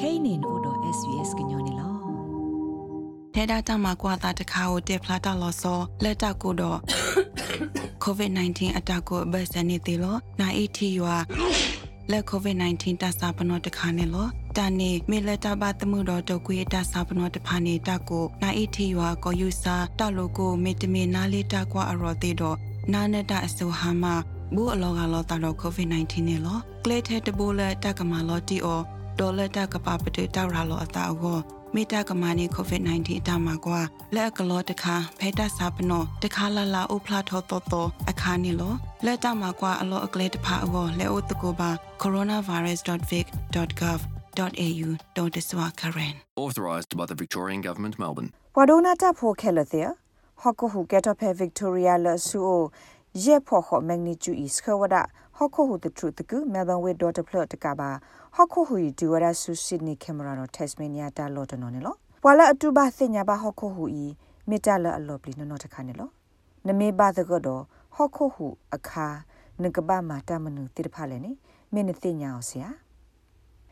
kainin odo svs gnyone lo ထဲတာတမှာကွာတာတခါကိုတက်ဖလာတာလောစောလက်တကိုတော့ COVID-19 အတကိုဘတ်စနေတေလောနာအီတီယွာလက် COVID-19 တဆာပနောတခါနေလောတာနေမေလက်တာဘာတမှုတော့တကွေတဆာပနောတဖာနေတကိုနာအီတီယွာကိုယူစာတလိုကိုမေတမီနာလေးတကွာအရော်တေတော့နာနတအဆိုဟာမဘူးအလောကလောတာတော့ COVID-19 နေလောကလေထဲတဘိုးလက်တကမာလောတီအော ဒေါ်လက်တကပပတေတောက်ရလောအတာအောမေတာကမာနီကိုဗစ် -19 အတမှာကွာလက်ကလောတခါဖဲတာစာပနောတခါလာလာဥဖလာထောတော်တော်အခါနီလောလက်တမှာကွာအလောအကလေးတဖာအောလဲအိုတကိုပါ coronavirus.vic.gov.au ဒေါ်တဆွာခရန် Authorised by the Victorian Government, Melbourne. ဝဒနာတာဖိုခဲလတဲ့ဟကဟုကက်တော့ဖဲဗစ်တိုးရီယာလဆူအိုယေဖို့ဟမက်နီကျူ is ခ ဝဒဟကဟုတထရတကူမဲဘန်ဝေဒေါ်တဖလတ်တကပါဟခုဟူဒီဝရဆူစစ်နီကင်မရာတော့တက်စမေနီယာတာလော်တနော်နေလောဘွာလာအတူပါစညာပါဟခုဟူဤမီတာလအလော်ပလီနော်တခါနေလောနမေပါသကတော့ဟခုဟူအခါငကဘာမာတာမနုတိတဖလဲနေမင်းသိညာအောင်ဆရာ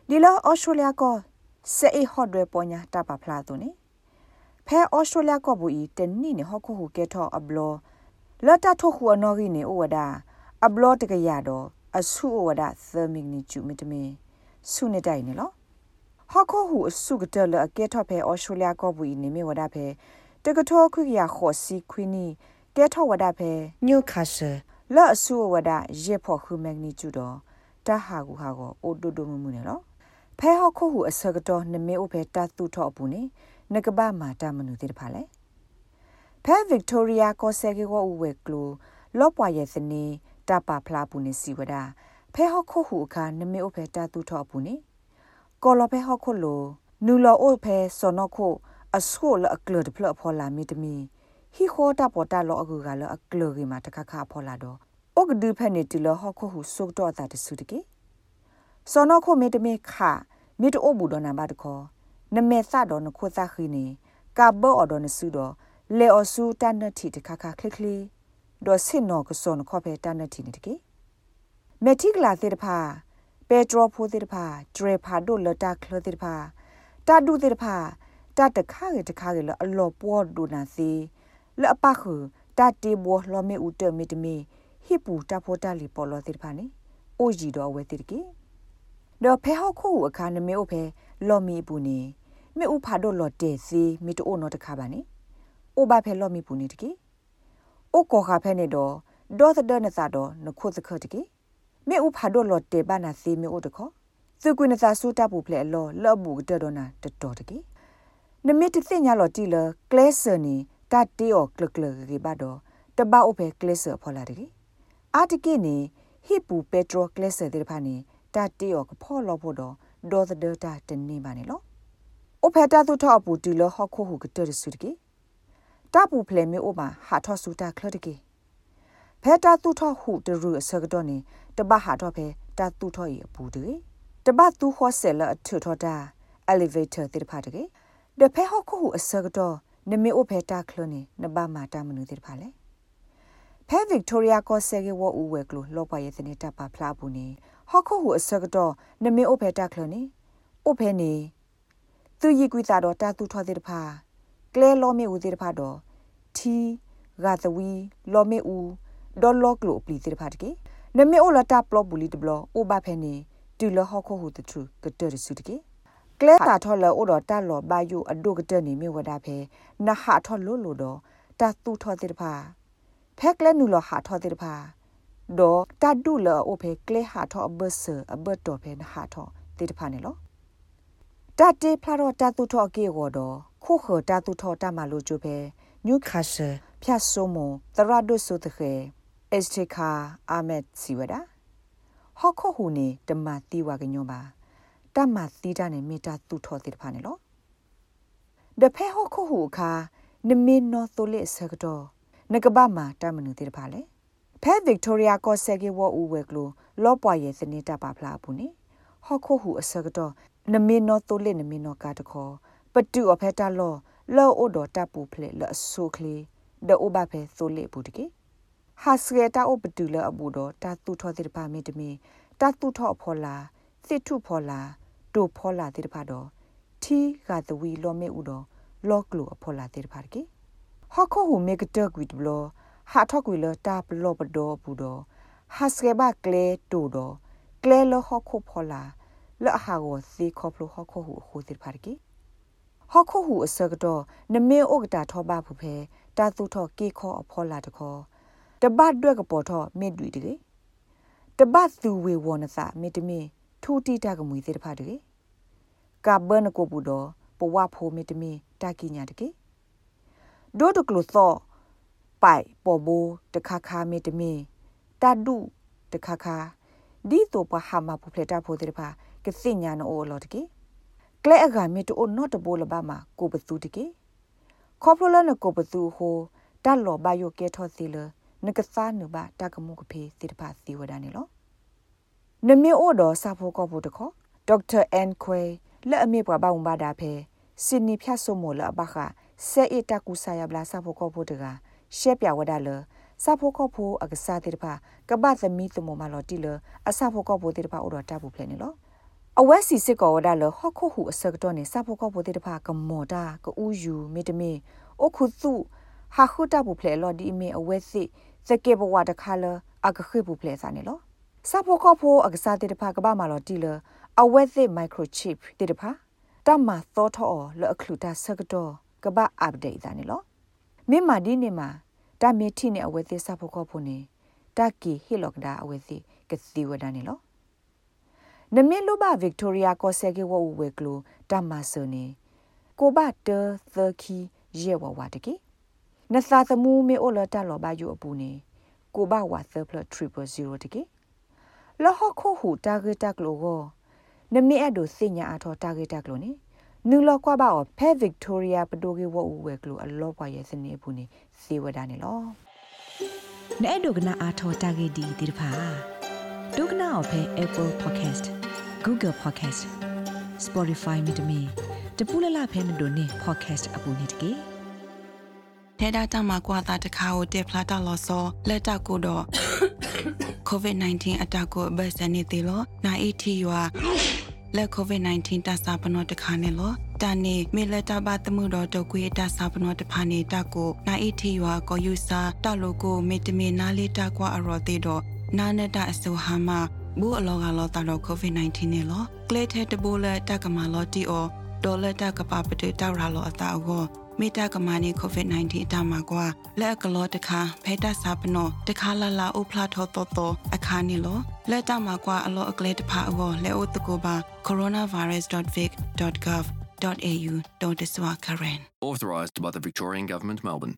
ဒီလောအော်စတြေးလျကောစေအဟော့တွေပေါ်ညာတပါဖလာတုန်နေဖဲအော်စတြေးလျကောဘူဤတနိနေဟခုဟူကဲထောအဘလောလတ်တထုတ်ခုအနော်ကြီးနေဩဝဒ အဘလောတကရတော့အဆုဩဝဒသမီနီကျူမီတမီဆုနေတိုင်နေလောဟခောဟုအစုကတလအကဲထော့ဖဲအော်စတြေးလျကောဘူးနေမေဝဒဖဲတကထောခွေရခော့စီခွီနီကဲထော့ဝဒဖဲညိုခါဆာလော့အစုဝဒရေဖို့ခုမက်နီကျူတော့တဟာကူဟာကိုအိုတိုတိုမှုမှုနေလောဖဲဟခောဟုအစကတော့နမေဥဖဲတတ်သူထော့ဘူးနေနကဘာမာတမနုတိတဖာလေဖဲဗစ်တိုးရီယာကိုဆေကေကိုဝဲကလူလော့ပွားရဲ့စနေ တပါဖလားဘူးနေစီဝဒါဖဲဟခုဟုအခါနမေအိုဖဲတာတူထော့ဘူးနိကောလဖဲဟခုလိုနူလောအိုဖဲစောနခုအဆိုးလအကလဒဖလဖော်လာမီတမီဟီခိုတာပေါ်တာလောအကူကလအကလဂီမာတခခဖော်လာတော့ဩကဒူဖဲနေတီလဟခုဟုဆုတ်တော့တာတဆုတကေစောနခုမေတမီခမီတိုဘူးဒနာဘတ်ခောနမေသတော့နခုသခီနေကဘောအတော်နစုတော့လေအဆူတန်နတီတခခခလခလီ ဒေါ်စင်နောကစောနခောဖဲတန်နတီနေတကေမက်တိကလာသေတဖာပက်ထရိုဖိုသေတဖာဒရဖာဒိုလတာကလသေတဖာတာဒူသေတဖာတတခါရတခါရလအလောပေါ်ဒူနာစီလအပခုတတေဘောလောမေဥတမီတမီဟိပူတဖိုတလီပေါ်လောသေတဖာနေအိုဂျီတော်ဝဲသေတကေဒေါ်ဖဲဟောက်ခုအခါနမေဥဖဲလောမီပူနေမေဥဖာဒိုလောတေစီမီတိုနောတခါပါနေအိုဘာဖဲလောမီပူနေတကေ အိုကောခါဖဲနေတော့ဒေါ်သဒနသာတော့နခုသခတကေမေဥဖာဒိုလော်တေဘာနာစီမေဥတခောသူကွနသာဆူတာပူဖလေလောလော့ဘူးတတော်နာတတော်တကေနမီတသိညာလော်တီလကလဲဆာနီတတေော်ကလကလကေဘာတော့တဘာအိုဖေကလဲဆာဖော်လာတကေအာတကေနီဟိပူပက်ထရိုကလဲဆာတေဖာနီတတေော်ကဖော်လောဖို့တော့ဒေါ်သဒတာတနေပါနေလောအိုဖက်တာသူထော့ပူတီလဟခုဟုကတရစုတကေ တပူဖလေမေအိုမှာဟာထော့ဆူတာကလတကေဖဲတာသူထော့ဟုတရူအစကတော့နေတပတ်ဟာတော့ဖဲတာသူထော့ရဘူးတေတပတ်သူဟောဆဲလအထွထော့တာ elevator တေဖာတကေဒဖဲဟောခုအစကတော့နမေအိုဖဲတာခလနေနဘမာတာမနုတေဖာလေဖဲဗစ်တိုးရီယာကောဆဲကေဝဦးဝဲကလိုလောပွားရဲ့စနေတာပါဖလားဘူးနေဟောခုဟုအစကတော့နမေအိုဖဲတာခလနေအိုဖဲနေသူရီကွီတာတော့တာသူထော့တေတဖာကလဲလောမေဦးတေတ ဖာတော့ထီဂါသဝီလောမေဦးဒေါ်လောကလိုပလီတေတဖာတကေနမေအိုလတာပလောဘူလီတဘလအိုဘာဖဲနေတူလဟောခိုဟူတထူကတရစုတကေကလဲတာထော်လောအိုတော်တလောဘာယုအဒုကတနေမြေဝဒဖဲနဟာထော်လို့လို့တော့တတူထော်တေတဖာဖဲကလဲနူလဟာထော်တေတဖာဒေါ်တဒုလအိုဖဲကလဲဟာထော်အဘဆာအဘတ်တော်ဖဲနဟာထော်တေတဖာနေလောတတေဖလာတော့တတူထော်ကေကိုတော့ခုခတတူထော်တမလို့ကျုပဲ ညုခါဆာဖြတ်ဆိုမတရဒုဆုတခေအစ်တီကာအာမက်စီဝဒဟောခိုဟူနေတမတီဝကညောပါတမတီတာနေမေတာသူထောတိတဖာနေလောဒဖဲဟောခိုဟူခါနမင်းနောတိုလက်ဆကတော့နကဘာမာတမနုတိတဖာလေဖဲဗစ်တိုးရီယာကောဆဲကေဝူဝဲကလိုလောပွားရဲ့စနေတာပါဖလားဘူးနေဟောခိုဟူအစကတော့နမင်းနောတိုလက်နမင်းနောကတခေါ်ပတူအဖဲတာလော လောအိုဒတာပူဖလေလအဆုခလီဒအိုဘဖဲသိုလက်ဘူးတကေဟာစကေတာအိုပတူလအဘူတော့တာတူထောတိတပါမီတမီတာတူထောအဖော်လာစစ်ထုဖော်လာတိုဖောလာတဲ့တဖာတော့ထီကတဝီလောမေဥတော့လောကလိုအဖောလာတဲ့တဖာကေဟော့ခိုဟူမေကတကွီတဘလဟာထောက်ကွေလတာပလောပဒောဘူးတော့ဟာစကေဘကလေတူတော့ကလေလဟော့ခိုဖောလာလအဟာကိုစီခေါပလိုဟော့ခိုဟူအခုတဲ့တဖာကေ ဟော့ခိုဟူအစကတော့နမေဩကတာထောပါဖူဖဲတာသူထောကေခောအဖောလာတခောတပတ်တွက်ကပေါ်ထောမေတွေ့တကေတပတ်သူဝေဝနစာမေတမီထူတီတကမွေသေးတဖာတကေကဘနကိုဘူးတော့ပဝဖိုမေတမီတာကိညာတကေဒိုတကလို့သောပိုက်ပေါ်ဘူတခါခါမေတမီတဒုတခါခါဒီတော့ပဟာမပူဖလက်တာဖိုတဲ့ဖာကစိညာနောလောတကေ ကလဲအကမေတိုနော့တဘိုလဘမကိုပသူတကေခေါပလနကိုပသူဟိုတတ်လောဘယိုကေထောစီလနကစားနဘတကမှုကဖေးစစ်တဖာစီဝဒနေလောနမေအိုတော်စာဖို့ကောဖို့တခောဒေါက်တာအန်ခွေလက်အမေပွားပေါင်းပါတာဖဲစင်နီဖြတ်ဆုမိုလဘခဆဲအတကူဆာယဘလာစာဖို့ကောဖို့တကရှက်ပြဝဒလစာဖို့ကောဖို့အကစားတိတဖာကပသမီသမမလော်တီလအစာဖို့ကောဖို့တိတဖာအိုတော်တပ်ဖို့ဖလဲနေလော အဝက်စီစစ်ကောဝဒါလဟော့ခုဟုအစကတော့နေစာဖို့ကောဖို့တိတဖာကမော်တာကူယူမေတမေအခုစုဟာခုတပ်ဖို့ဖလဲလော်ဒီမေအဝက်စစ်စကေဘဝတခါလအကခိဖို့ဖလဲစာနေလောစာဖို့ကောဖို့အကစားတိတဖာကပမာလော်တီလအဝက်စစ်မိုက်ခရိုချစ်တိတဖာတမသောထောလောအခလူတာစကတော့ကပအပ်ဒေတာနေလောမိမာဒီနေမှာတမေတိနေအဝဲသေးစဖို့ကောဖို့နေတကီဟီလော့ကဒါအဝဲစီကစီဝဒနေလော နမေလိုဘာဗစ်တိုးရီယာကိုဆဲကေဝဝဲကလိုတမဆာနေကိုဘတ်တသခီရဲဝဝတကီနသာသမူမေအိုလတလောဘာယူအပူနေကိုဘဝါသပလ300တကီလဟခိုဟူတာဂက်တက်လိုကိုနမေအဒိုစညာအထောတာဂက်တက်လိုနေနူလောကွာပါအဖဲဗစ်တိုးရီယာပတိုဂေဝအူဝဲကလိုအလောပွားရဲ့စနေဘူးနေစေဝဒနေလောနဲ့ဒုကနာအာထောတာဂေဒီဒီဖာ ဒုကနာအဖဲ Apple Podcast Google Podcast Spotify မြေတမီတပူလလဖဲမတို့နေ podcast အပူနေတကေထဲတာတမကွာတာတခါကိုတက်ဖလာတာလောဆောလက်တကိုတော့ COVID-19 အတာကိုဘတ်စနေသေးလို့နိုင်အတီရွာလက် COVID-19 တဆာပနောတခါနေလို့တာနေမေလက်တာဘတမှုတော်တော့ကွေတဆာပနောတဖာနေတကိုနိုင်အတီရွာကိုယူစာတလိုကိုမေတမင်နာလေးတကွာအရော်သေးတော့ နာနတအစိုးဟာမဘူးအလောကလောတာတော့ COVID-19 နေလို့ကလေထဲတဘိုးလက်တကမာလောတီအောဒေါ်လက်တကပပတေတောက်ရလောအတာအောမေတာကမာနီ COVID-19 အတမှာကွာလက်ကလောတခါဖဲတာစာပနောတခါလာလာဥဖလာထောတော်တော်အခါနီလောလက်တမှာကွာအလောအကလေးတဖာအောလဲအိုတကိုပါ coronavirus.vic.gov.au တော့တစွာခရင် Authorised by the Victorian Government, Melbourne.